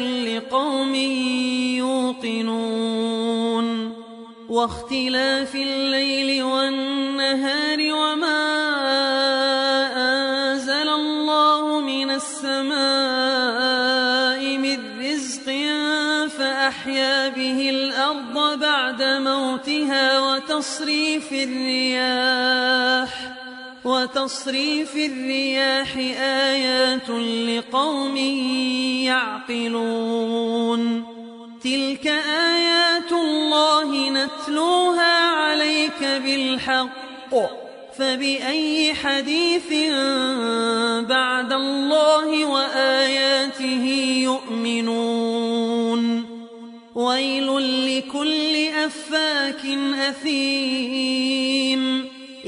لقوم يوقنون واختلاف الليل والنهار وما أنزل الله من السماء من رزق فأحيا به الأرض بعد موتها وتصريف الرياح وتصريف الرياح آيات لقوم يعقلون. تلك آيات الله نتلوها عليك بالحق. فبأي حديث بعد الله وآياته يؤمنون. ويل لكل أفاك أثيم.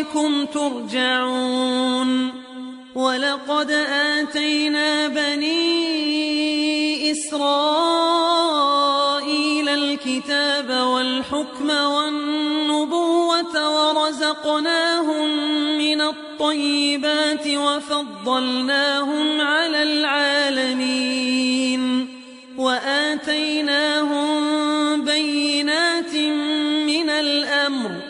ربكم ترجعون ولقد آتينا بني إسرائيل الكتاب والحكم والنبوة ورزقناهم من الطيبات وفضلناهم على العالمين وآتيناهم بينات من الأمر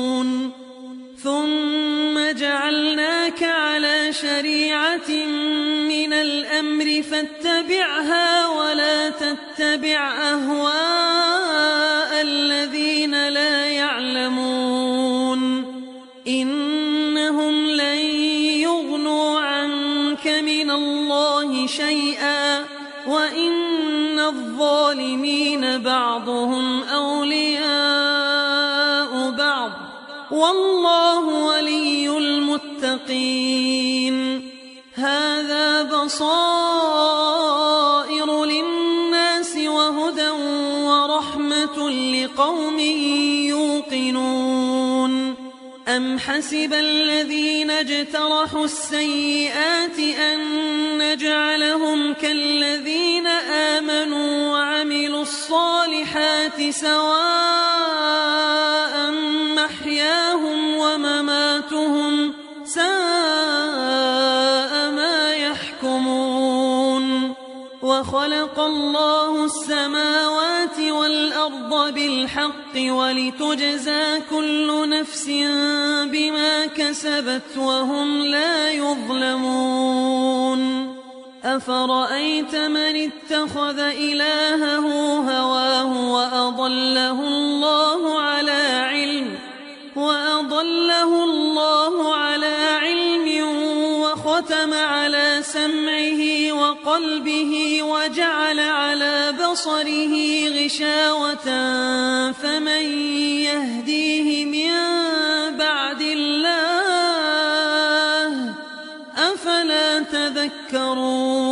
شريعة من الأمر فاتبعها ولا تتبع أهواء الذين لا يعلمون. إنهم لن يغنوا عنك من الله شيئا وإن الظالمين بعضهم أولياء بعض. والله ولي المتقين هذا بصائر للناس وهدى ورحمة لقوم يوقنون. أم حسب الذين اجترحوا السيئات أن نجعلهم كالذين آمنوا وعملوا الصالحات سواء محياهم ومماتهم ساء ما يحكمون وخلق الله السماوات والأرض بالحق ولتجزى كل نفس بما كسبت وهم لا يظلمون أفرأيت من اتخذ إلهه هواه وأضله الله على علم وأضله وختم على سمعه وقلبه وجعل على بصره غشاوة فمن يهديه من بعد الله أفلا تذكرون؟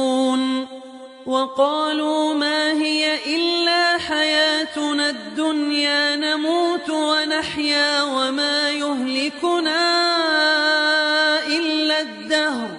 وقالوا ما هي إلا حياتنا الدنيا نموت ونحيا وما يهلكنا إلا الدهر.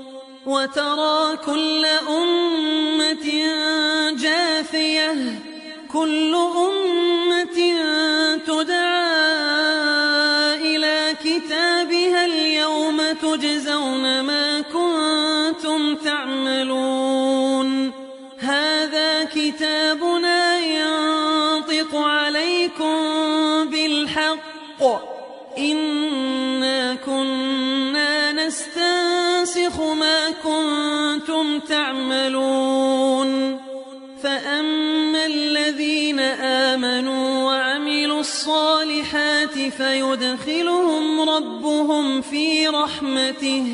وترى كل أمة جاثية كل أمة تعملون فأما الذين آمنوا وعملوا الصالحات فيدخلهم ربهم في رحمته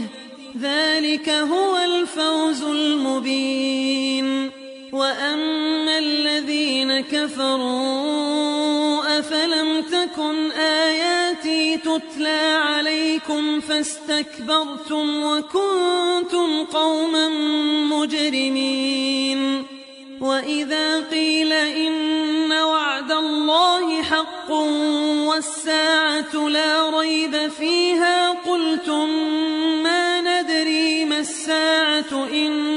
ذلك هو الفوز المبين وأما الذين كفروا أفلم تكن آياتي تتلى عليكم فاستكبرتم وكنتم قوما مجرمين وإذا قيل إن وعد الله حق والساعة لا ريب فيها قلتم ما ندري ما الساعة إن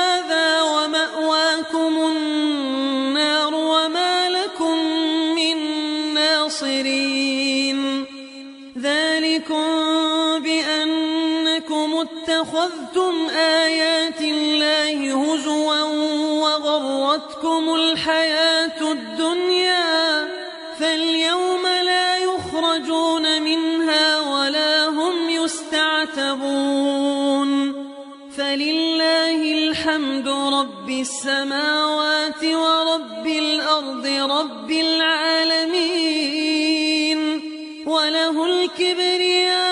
وغرتكم الحياة الدنيا فاليوم لا يخرجون منها ولا هم يستعتبون فلله الحمد رب السماوات ورب الأرض رب العالمين وله الكبرياء